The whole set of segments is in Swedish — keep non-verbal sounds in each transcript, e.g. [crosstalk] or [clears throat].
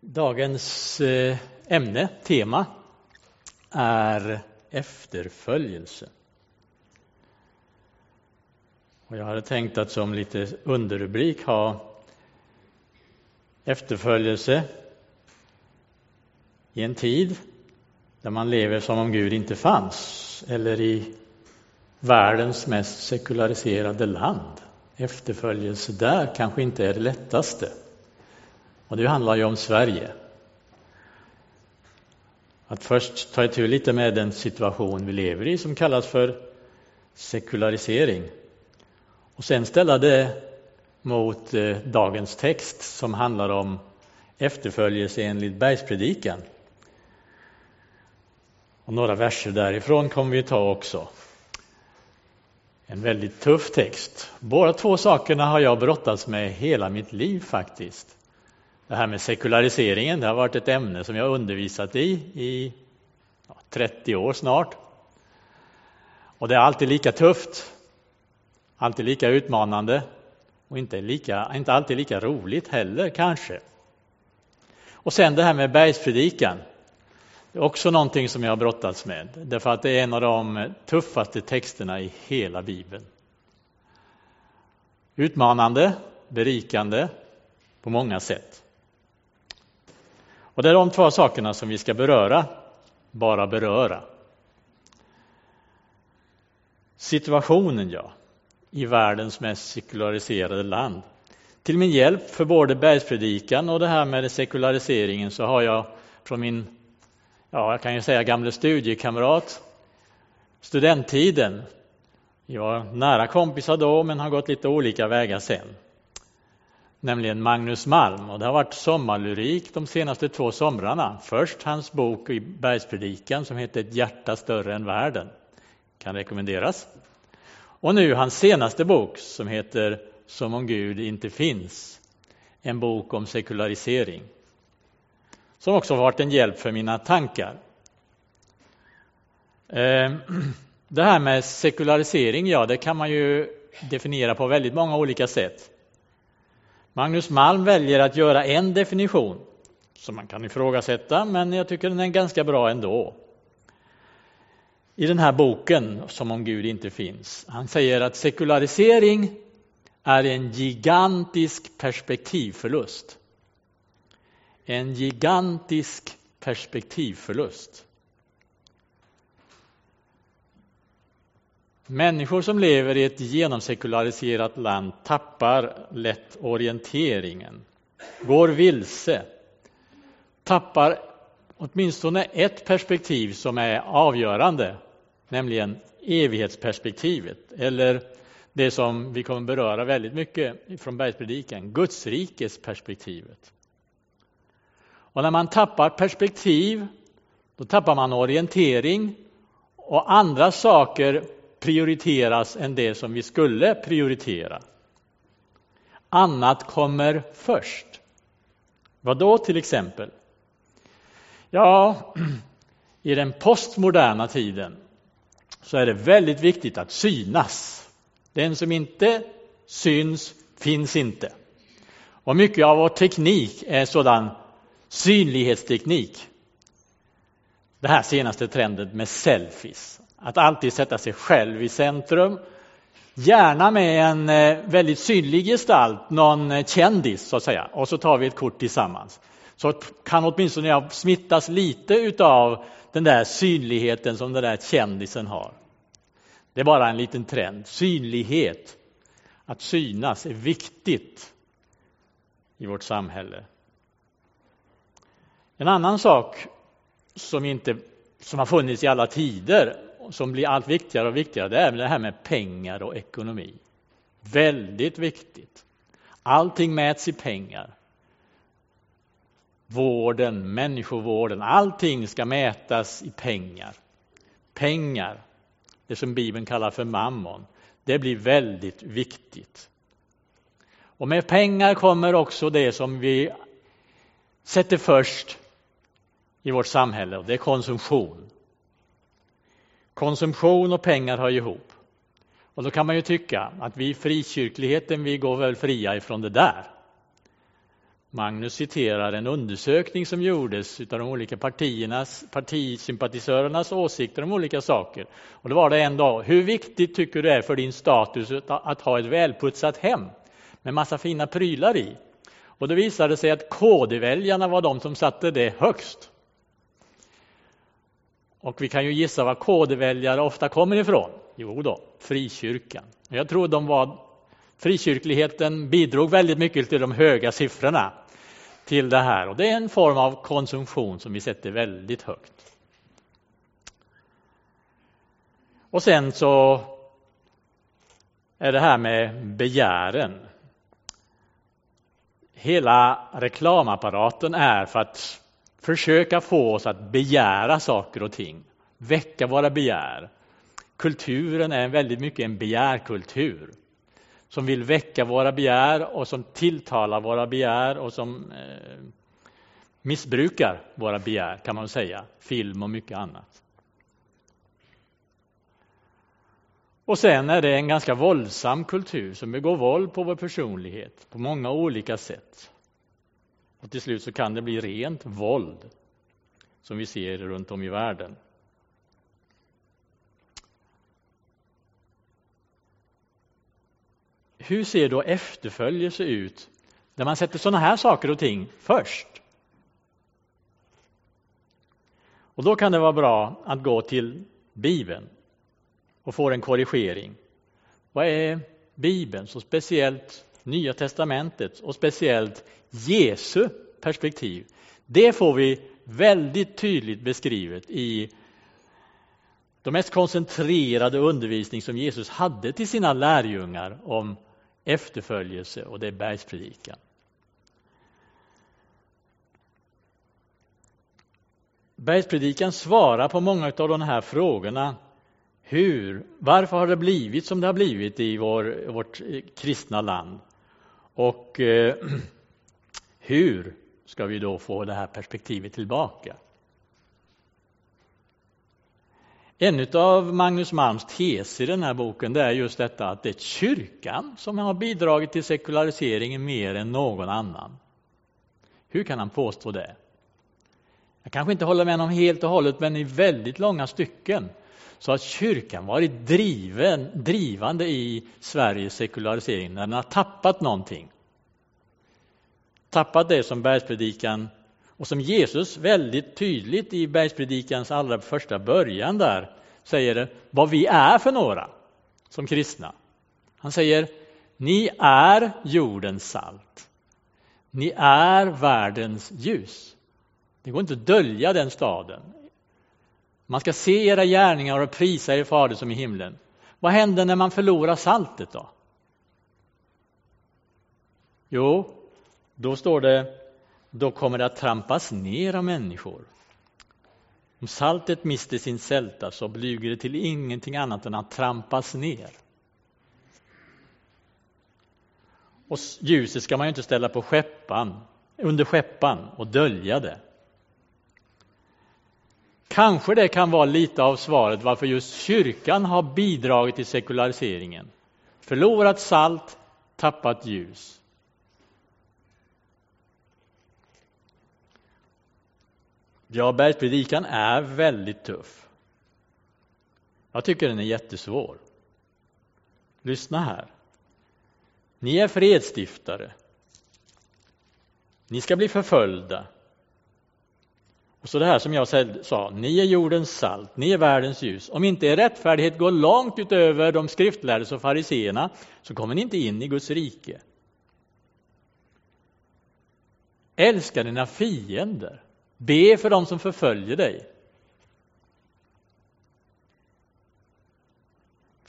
Dagens eh, ämne, tema, är efterföljelse. Och jag hade tänkt att som lite underrubrik ha efterföljelse i en tid där man lever som om Gud inte fanns eller i världens mest sekulariserade land. Efterföljelse där kanske inte är det lättaste. Och det handlar ju om Sverige. Att först ta itu lite med den situation vi lever i som kallas för sekularisering. Och sen ställa det mot eh, dagens text som handlar om efterföljelse enligt bergspredikan. Och några verser därifrån kommer vi ta också. En väldigt tuff text. Båda två sakerna har jag brottats med hela mitt liv faktiskt. Det här med sekulariseringen, det har varit ett ämne som jag undervisat i i 30 år snart. Och det är alltid lika tufft, alltid lika utmanande och inte, lika, inte alltid lika roligt heller kanske. Och sen det här med bergspredikan. Det är också någonting som jag har brottats med, därför att det är en av de tuffaste texterna i hela Bibeln. Utmanande, berikande på många sätt. Och det är de två sakerna som vi ska beröra, bara beröra. Situationen, ja, i världens mest sekulariserade land. Till min hjälp för både bergspredikan och det här med sekulariseringen så har jag från min, ja, jag kan ju säga gamle studiekamrat, studenttiden. Vi var nära kompisar då, men har gått lite olika vägar sen nämligen Magnus Malm. Och det har varit sommarlyrik de senaste två somrarna. Först hans bok i Bergspredikan som heter Ett hjärta större än världen. Kan rekommenderas. Och nu hans senaste bok som heter Som om Gud inte finns. En bok om sekularisering. Som också har varit en hjälp för mina tankar. Ehm, [clears throat] det här med sekularisering, ja det kan man ju definiera på väldigt många olika sätt. Magnus Malm väljer att göra en definition som man kan ifrågasätta, men jag tycker den är ganska bra ändå. I den här boken, Som om Gud inte finns, han säger att sekularisering är en gigantisk perspektivförlust. En gigantisk perspektivförlust. Människor som lever i ett genomsekulariserat land tappar lätt orienteringen, går vilse, tappar åtminstone ett perspektiv som är avgörande, nämligen evighetsperspektivet, eller det som vi kommer beröra väldigt mycket från bergspredikan, gudsrikesperspektivet. Och när man tappar perspektiv, då tappar man orientering och andra saker prioriteras än det som vi skulle prioritera. Annat kommer först. Vad då till exempel? Ja, [clears throat] i den postmoderna tiden så är det väldigt viktigt att synas. Den som inte syns finns inte. Och mycket av vår teknik är sådan synlighetsteknik. Det här senaste trenden med selfies. Att alltid sätta sig själv i centrum. Gärna med en eh, väldigt synlig gestalt, någon eh, kändis så att säga. Och så tar vi ett kort tillsammans. Så kan åtminstone jag smittas lite utav den där synligheten som den där kändisen har. Det är bara en liten trend. Synlighet, att synas, är viktigt i vårt samhälle. En annan sak som, inte, som har funnits i alla tider som blir allt viktigare och viktigare, det är det här med pengar och ekonomi. Väldigt viktigt. Allting mäts i pengar. Vården, människovården, allting ska mätas i pengar. Pengar, det som Bibeln kallar för mammon, det blir väldigt viktigt. Och med pengar kommer också det som vi sätter först i vårt samhälle, och det är konsumtion. Konsumtion och pengar hör ihop. Och då kan man ju tycka att vi i frikyrkligheten, vi går väl fria ifrån det där. Magnus citerar en undersökning som gjordes av de olika partiernas, partisympatisörernas åsikter om olika saker. Och då var det en dag, hur viktigt tycker du det är för din status att ha ett välputsat hem med massa fina prylar i? Och då visade det sig att KD-väljarna var de som satte det högst. Och vi kan ju gissa var KD-väljare ofta kommer ifrån. Jo då, frikyrkan. Jag tror de var Frikyrkligheten bidrog väldigt mycket till de höga siffrorna till det här och det är en form av konsumtion som vi sätter väldigt högt. Och sen så är det här med begären. Hela reklamapparaten är för att försöka få oss att begära saker och ting, väcka våra begär. Kulturen är väldigt mycket en begärkultur som vill väcka våra begär och som tilltalar våra begär och som eh, missbrukar våra begär, kan man säga. Film och mycket annat. Och sen är det en ganska våldsam kultur som begår våld på vår personlighet på många olika sätt. Och till slut så kan det bli rent våld som vi ser runt om i världen. hur ser då efterföljelse ut när man sätter sådana här saker och ting först? Och då kan det vara bra att gå till Bibeln och få en korrigering. Vad är Bibeln så speciellt Nya testamentet och speciellt Jesu perspektiv? Det får vi väldigt tydligt beskrivet i den mest koncentrerade undervisning som Jesus hade till sina lärjungar om efterföljelse och det är bergspredikan. Bergspredikan svarar på många av de här frågorna. Hur, varför har det blivit som det har blivit i vår, vårt kristna land? Och eh, [clears throat] hur ska vi då få det här perspektivet tillbaka? En av Magnus Malms teser i den här boken det är just detta att det är kyrkan som har bidragit till sekulariseringen mer än någon annan. Hur kan han påstå det? Jag kanske inte håller med honom helt och hållet, men i väldigt långa stycken så har kyrkan varit driven, drivande i Sveriges sekularisering när den har tappat någonting. Tappat det som bergspredikan och som Jesus väldigt tydligt i bergspredikans allra första början där säger vad vi är för några som kristna. Han säger ni är jordens salt. Ni är världens ljus. Det går inte att dölja den staden. Man ska se era gärningar och prisa er fader som i himlen. Vad händer när man förlorar saltet då? Jo, då står det då kommer det att trampas ner av människor. Om saltet mister sin sälta så blyger det till ingenting annat än att trampas ner. Och ljuset ska man ju inte ställa på skeppan, under skeppan och dölja det. Kanske det kan vara lite av svaret varför just kyrkan har bidragit till sekulariseringen. Förlorat salt, tappat ljus. Ja, bergspredikan är väldigt tuff. Jag tycker den är jättesvår. Lyssna här. Ni är fredsstiftare. Ni ska bli förföljda. Och så det här som jag sa, ni är jordens salt, ni är världens ljus. Om inte er rättfärdighet går långt utöver de skriftlärde och fariseerna så kommer ni inte in i Guds rike. Älska dina fiender. Be för dem som förföljer dig.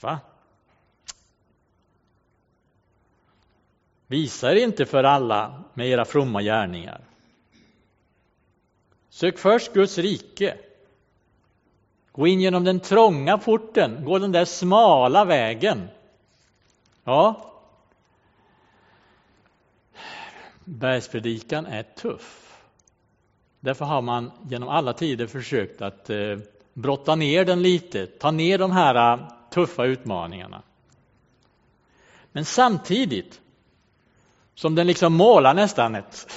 Va? Visa er inte för alla med era fromma gärningar. Sök först Guds rike. Gå in genom den trånga porten, gå den där smala vägen. Ja. Bergspredikan är tuff. Därför har man genom alla tider försökt att eh, brotta ner den lite, ta ner de här eh, tuffa utmaningarna. Men samtidigt som den liksom målar nästan ett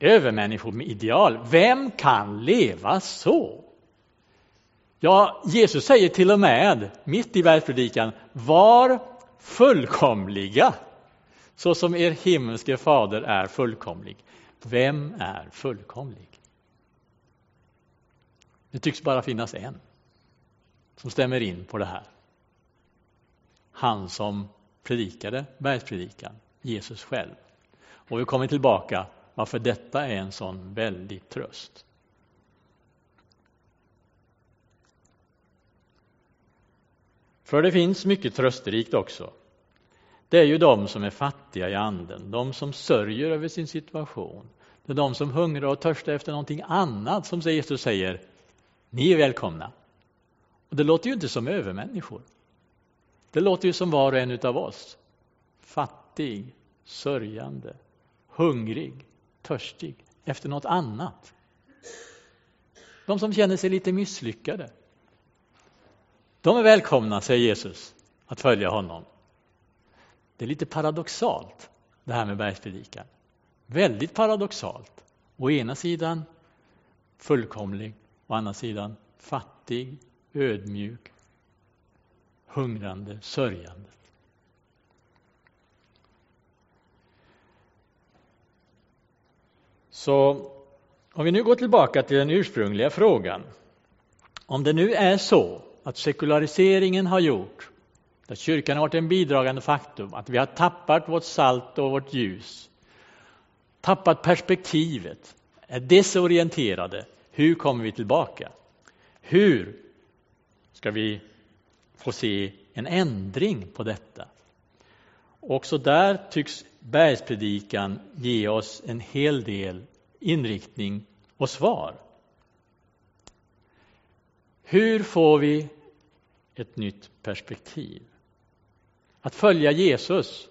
övermänniskor med ideal. Vem kan leva så? Ja, Jesus säger till och med, mitt i bergspredikan, var fullkomliga, så som er himmelske fader är fullkomlig. Vem är fullkomlig? Det tycks bara finnas en som stämmer in på det här. Han som predikade bergspredikan, Jesus själv. Och vi kommer tillbaka varför detta är en sån väldig tröst. För det finns mycket trösterikt också. Det är ju de som är fattiga i anden, de som sörjer över sin situation. Det är de som hungrar och törstar efter någonting annat, som Jesus säger, ni är välkomna. Och Det låter ju inte som övermänniskor. Det låter ju som var och en av oss. Fattig, sörjande, hungrig, törstig efter något annat. De som känner sig lite misslyckade. De är välkomna, säger Jesus, att följa honom. Det är lite paradoxalt, det här med bergspredikan. Väldigt paradoxalt. Å ena sidan fullkomlig, å andra sidan fattig, ödmjuk, hungrande, sörjande. Så om vi nu går tillbaka till den ursprungliga frågan. Om det nu är så att sekulariseringen har gjort att kyrkan har varit en bidragande faktum, att vi har tappat vårt salt och vårt ljus, tappat perspektivet, är desorienterade. Hur kommer vi tillbaka? Hur ska vi få se en ändring på detta? Också där tycks bergspredikan ge oss en hel del inriktning och svar. Hur får vi ett nytt perspektiv? Att följa Jesus,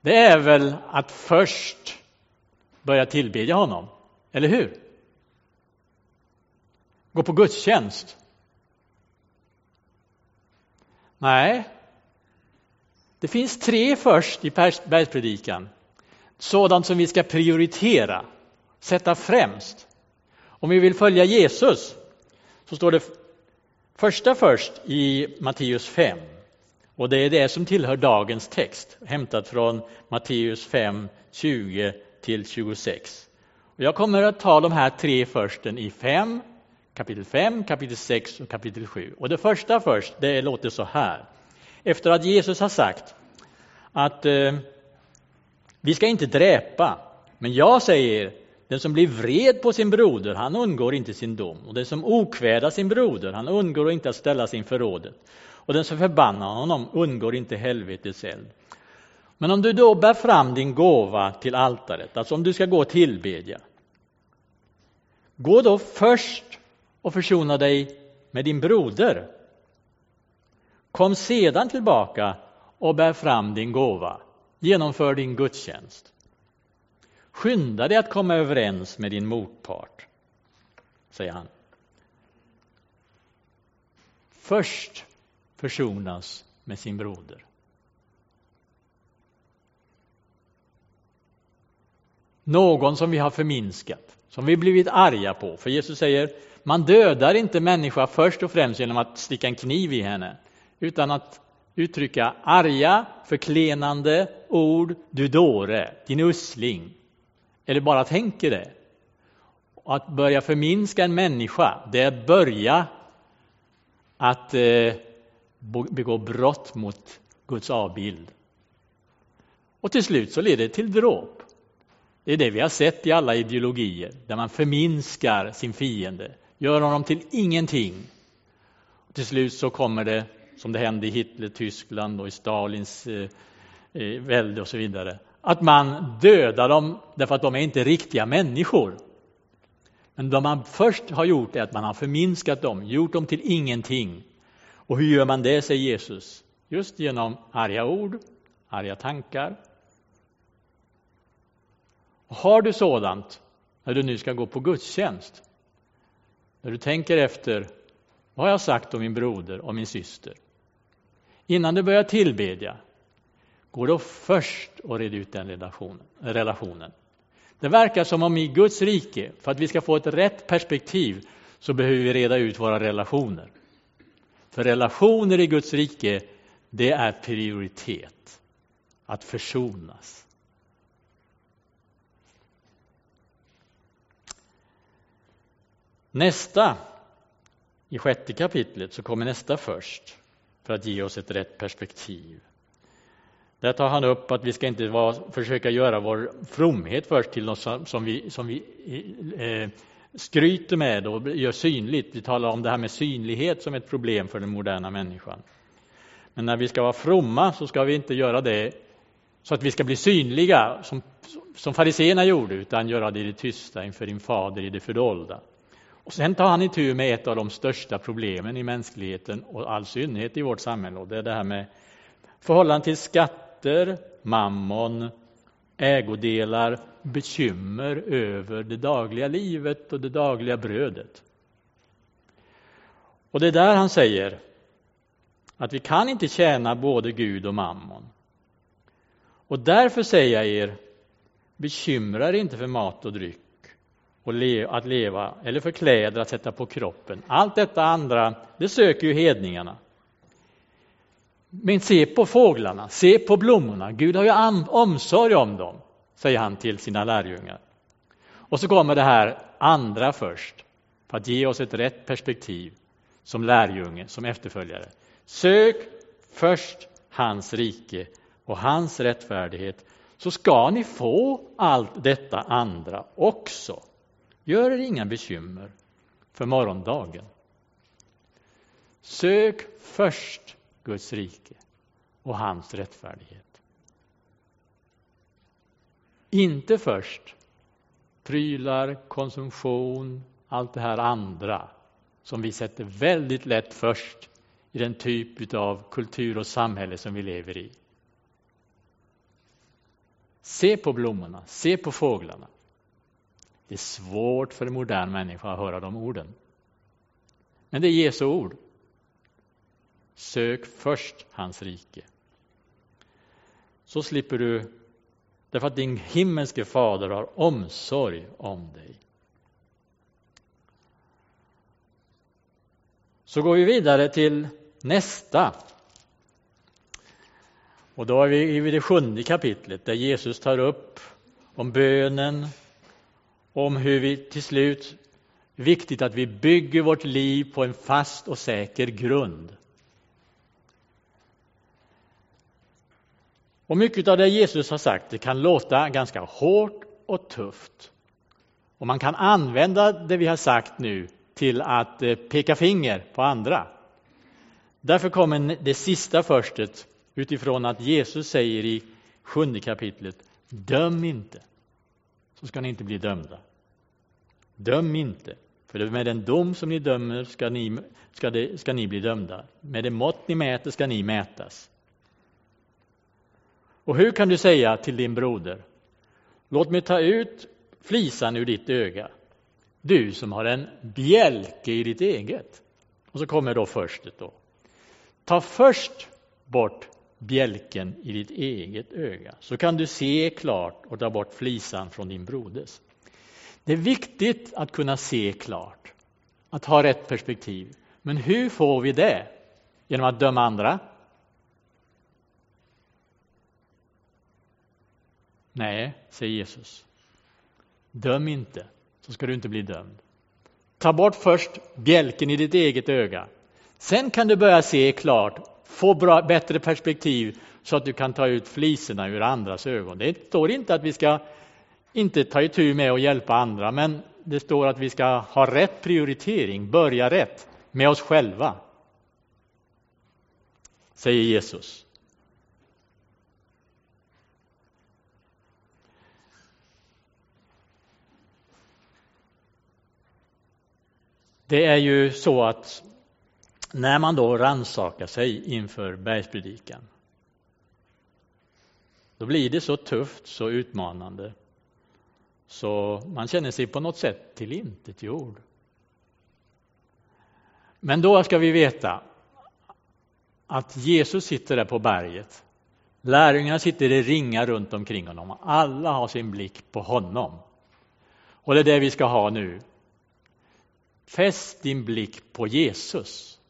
det är väl att först börja tillbedja honom, eller hur? Gå på gudstjänst. Nej, det finns tre först i bergspredikan. Sådant som vi ska prioritera, främst. Om vi vill följa Jesus så står det första först i Matteus 5. Och det är det som tillhör dagens text, hämtat från Matteus 5, 20 till 26. Och jag kommer att ta de här tre försten i 5, kapitel 5, kapitel 6 och kapitel 7. Och det första först, det låter så här. Efter att Jesus har sagt att eh, vi ska inte dräpa, men jag säger den som blir vred på sin broder, han undgår inte sin dom. Och den som okvädar sin broder, han undgår inte att ställas inför rådet. Och den som förbannar honom undgår inte helvetets eld. Men om du då bär fram din gåva till altaret, alltså om du ska gå och tillbedja, gå då först och försona dig med din broder. Kom sedan tillbaka och bär fram din gåva. Genomför din gudstjänst. Skynda dig att komma överens med din motpart, säger han. Först försonas med sin broder. Någon som vi har förminskat, som vi blivit arga på. För Jesus säger, man dödar inte människa först och främst genom att sticka en kniv i henne, utan att uttrycka arga, förklenande ord, du dåre, din usling, eller bara tänker det. Att börja förminska en människa, det är börja att eh, begå brott mot Guds avbild. Och till slut så leder det till dråp. Det är det vi har sett i alla ideologier, där man förminskar sin fiende, gör honom till ingenting. Och till slut så kommer det, som det hände i Hitler, Tyskland och i Stalins eh, eh välde och så vidare, att man dödar dem därför att de är inte riktiga människor. Men det man först har gjort är att man har förminskat dem, gjort dem till ingenting. Och hur gör man det, säger Jesus? Just genom arga ord, arga tankar. Och har du sådant när du nu ska gå på gudstjänst, när du tänker efter, vad har jag sagt om min broder och min syster? Innan du börjar tillbedja, Gå då först och red ut den relationen. Det verkar som om i Guds rike, för att vi ska få ett rätt perspektiv, så behöver vi reda ut våra relationer. För relationer i Guds rike, det är prioritet. Att försonas. Nästa, i sjätte kapitlet, så kommer nästa först för att ge oss ett rätt perspektiv. Där tar han upp att vi ska inte vara, försöka göra vår fromhet först till något som, som vi, som vi eh, skryter med och gör synligt. Vi talar om det här med synlighet som ett problem för den moderna människan. Men när vi ska vara fromma så ska vi inte göra det så att vi ska bli synliga som, som fariseerna gjorde, utan göra det i det tysta inför din fader i det fördolda. Och sen tar han itu med ett av de största problemen i mänskligheten och all synnerhet i vårt samhälle. Och det är det här med förhållande till skatter, mammon, ägodelar, bekymmer över det dagliga livet och det dagliga brödet. Och det är där han säger att vi kan inte tjäna både Gud och mammon. Och därför säger jag er, bekymra er inte för mat och dryck och le att leva eller för kläder att sätta på kroppen. Allt detta andra, det söker ju hedningarna. Men se på fåglarna, se på blommorna. Gud har ju omsorg om dem, säger han till sina lärjungar. Och så kommer det här andra först, för att ge oss ett rätt perspektiv som lärjunge, som efterföljare. Sök först hans rike och hans rättfärdighet, så ska ni få allt detta andra också. Gör er inga bekymmer för morgondagen. Sök först Guds rike och hans rättfärdighet. Inte först prylar, konsumtion, allt det här andra som vi sätter väldigt lätt först i den typ av kultur och samhälle som vi lever i. Se på blommorna, se på fåglarna. Det är svårt för en modern människa att höra de orden. Men det är Jesu ord. Sök först hans rike. Så slipper du, därför att din himmelske fader har omsorg om dig. Så går vi vidare till nästa. Och då är vi i det sjunde kapitlet där Jesus tar upp om bönen, om hur vi till slut, viktigt att vi bygger vårt liv på en fast och säker grund. Och mycket av det Jesus har sagt det kan låta ganska hårt och tufft. Och man kan använda det vi har sagt nu till att eh, peka finger på andra. Därför kommer det sista förstet utifrån att Jesus säger i sjunde kapitlet Döm inte, så ska ni inte bli dömda. Döm inte, för med den dom som ni dömer ska ni, ska, det, ska ni bli dömda. Med det mått ni mäter ska ni mätas. Och hur kan du säga till din broder, låt mig ta ut flisan ur ditt öga, du som har en bjälke i ditt eget. Och så kommer då förstet då. Ta först bort bjälken i ditt eget öga, så kan du se klart och ta bort flisan från din broders. Det är viktigt att kunna se klart, att ha rätt perspektiv. Men hur får vi det? Genom att döma andra? Nej, säger Jesus. Döm inte, så ska du inte bli dömd. Ta bort först bjälken i ditt eget öga. Sen kan du börja se klart, få bra, bättre perspektiv så att du kan ta ut fliserna ur andras ögon. Det står inte att vi ska inte ta itu med att hjälpa andra, men det står att vi ska ha rätt prioritering, börja rätt med oss själva. Säger Jesus. Det är ju så att när man då rannsakar sig inför bergspredikan, då blir det så tufft, så utmanande, så man känner sig på något sätt tillintetgjord. Men då ska vi veta att Jesus sitter där på berget. Lärjungarna sitter i ringar runt omkring honom. Alla har sin blick på honom. Och det är det vi ska ha nu. Fäst din blick på Jesus.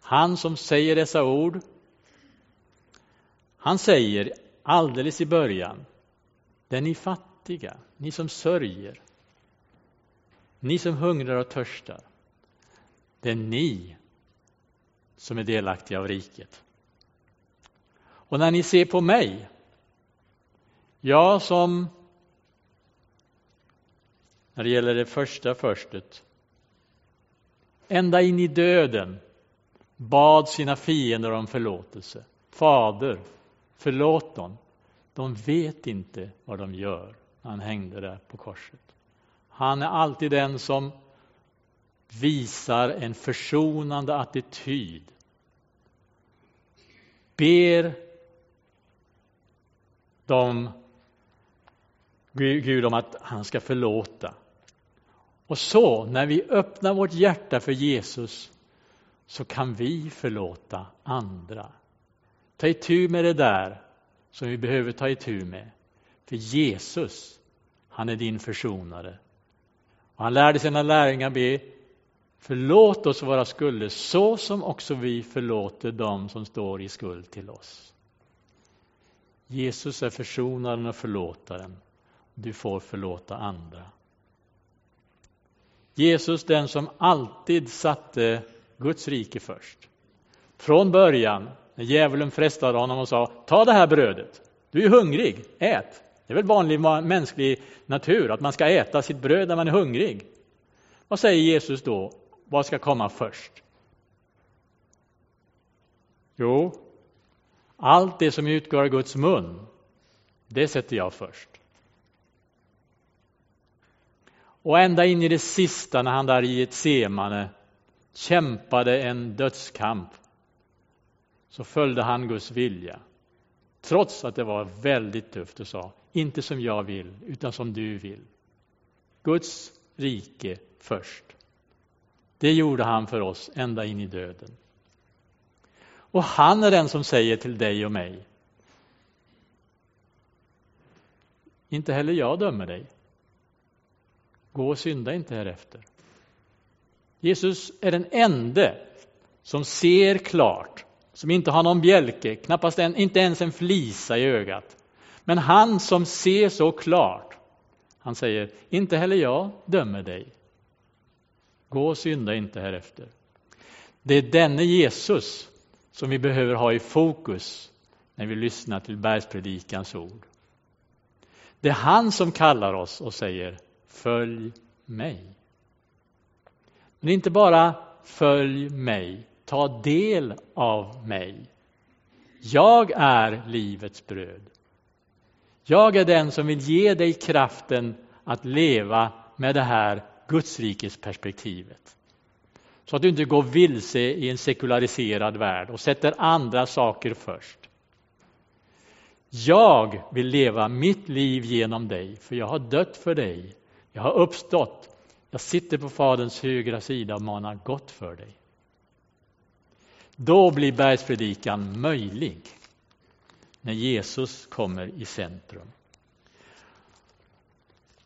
Han som säger dessa ord. Han säger alldeles i början, det är ni fattiga, ni som sörjer, ni som hungrar och törstar. Det är ni som är delaktiga av riket. Och när ni ser på mig, jag som, när det gäller det första förstet, ända in i döden bad sina fiender om förlåtelse. Fader, förlåt dem. De vet inte vad de gör han hängde där på korset. Han är alltid den som visar en försonande attityd. Ber dem Gud om att han ska förlåta. Och så, när vi öppnar vårt hjärta för Jesus, så kan vi förlåta andra. Ta itu med det där som vi behöver ta itu med. För Jesus, han är din försonare. Och han lärde sina lärjungar be Förlåt oss våra skulder så som också vi förlåter dem som står i skuld till oss. Jesus är försonaren och förlåtaren. Du får förlåta andra. Jesus den som alltid satte Guds rike först. Från början, när djävulen frestade honom och sa ta det här brödet, du är hungrig, ät. Det är väl vanlig mänsklig natur att man ska äta sitt bröd när man är hungrig. Vad säger Jesus då? Vad ska komma först? Jo, allt det som utgår av Guds mun, det sätter jag först. Och ända in i det sista när han där i ett semane kämpade en dödskamp så följde han Guds vilja. Trots att det var väldigt tufft och sa, inte som jag vill, utan som du vill. Guds rike först. Det gjorde han för oss ända in i döden. Och han är den som säger till dig och mig, inte heller jag dömer dig. Gå och synda inte härefter. Jesus är den ende som ser klart, som inte har någon bjälke, knappast en, inte ens en flisa i ögat. Men han som ser så klart, han säger, inte heller jag dömer dig. Gå och synda inte härefter. Det är denne Jesus som vi behöver ha i fokus när vi lyssnar till bergspredikans ord. Det är han som kallar oss och säger Följ mig. Men inte bara följ mig, ta del av mig. Jag är livets bröd. Jag är den som vill ge dig kraften att leva med det här gudsrikesperspektivet. Så att du inte går vilse i en sekulariserad värld och sätter andra saker först. Jag vill leva mitt liv genom dig, för jag har dött för dig. Jag har uppstått. Jag sitter på Faderns högra sida och manar gott för dig. Då blir bergspredikan möjlig, när Jesus kommer i centrum.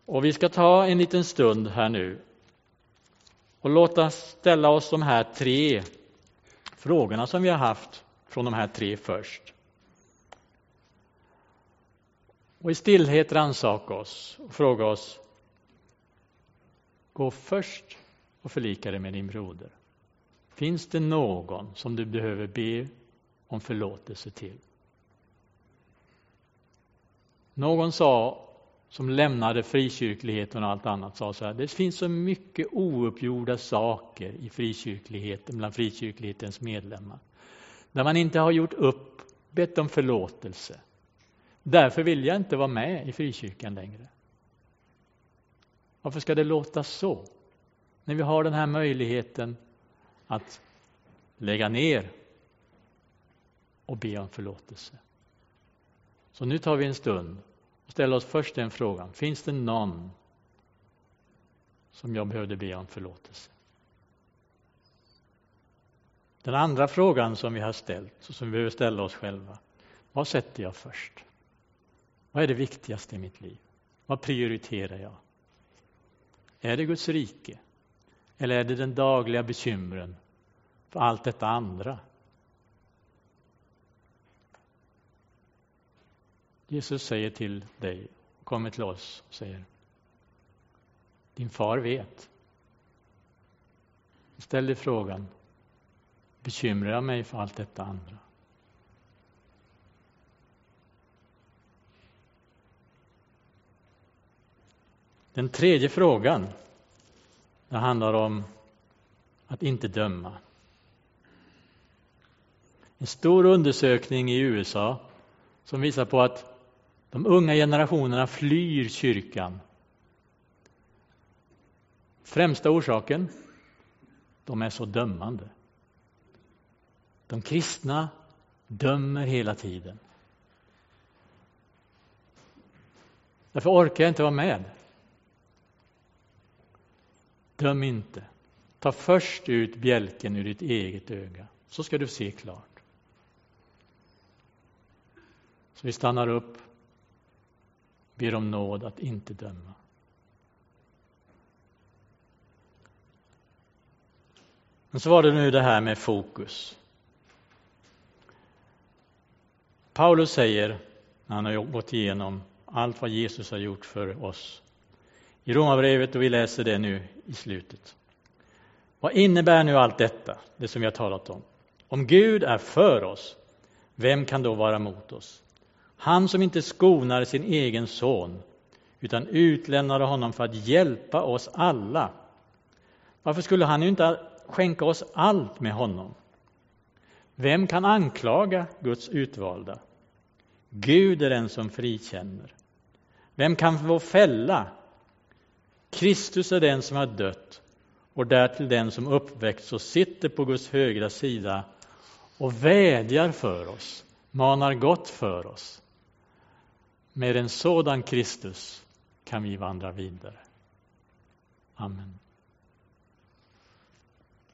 Och vi ska ta en liten stund här nu och låta ställa oss de här tre frågorna som vi har haft från de här tre först. Och i stillhet rannsaka oss och fråga oss Gå först och förlika dig med din broder. Finns det någon som du behöver be om förlåtelse till? Någon sa som lämnade frikyrkligheten och allt annat sa så här, det finns så mycket ouppgjorda saker i frikyrkligheten, bland frikyrklighetens medlemmar. Där man inte har gjort upp, bett om förlåtelse. Därför vill jag inte vara med i frikyrkan längre. Varför ska det låta så? När vi har den här möjligheten att lägga ner och be om förlåtelse. Så nu tar vi en stund och ställer oss först den frågan. Finns det någon som jag behövde be om förlåtelse? Den andra frågan som vi har ställt och som vi behöver ställa oss själva. Vad sätter jag först? Vad är det viktigaste i mitt liv? Vad prioriterar jag? Är det Guds rike? Eller är det den dagliga bekymren för allt detta andra? Jesus säger till dig, kommer till oss och säger Din far vet. Ställ dig frågan, bekymrar jag mig för allt detta andra? Den tredje frågan det handlar om att inte döma. En stor undersökning i USA som visar på att de unga generationerna flyr kyrkan. Främsta orsaken? De är så dömande. De kristna dömer hela tiden. Därför orkar jag inte vara med. Döm inte. Ta först ut bjälken ur ditt eget öga, så ska du se klart. Så vi stannar upp, ber om nåd att inte döma. Men så var det nu det här med fokus. Paulus säger, när han har gått igenom allt vad Jesus har gjort för oss, i Romarbrevet och vi läser det nu i slutet. Vad innebär nu allt detta, det som vi har talat om? Om Gud är för oss, vem kan då vara mot oss? Han som inte skonar sin egen son, utan utlämnade honom för att hjälpa oss alla. Varför skulle han inte skänka oss allt med honom? Vem kan anklaga Guds utvalda? Gud är den som frikänner. Vem kan få fälla? Kristus är den som har dött och därtill den som uppväckts och sitter på Guds högra sida och vädjar för oss, manar gott för oss. Med en sådan Kristus kan vi vandra vidare. Amen.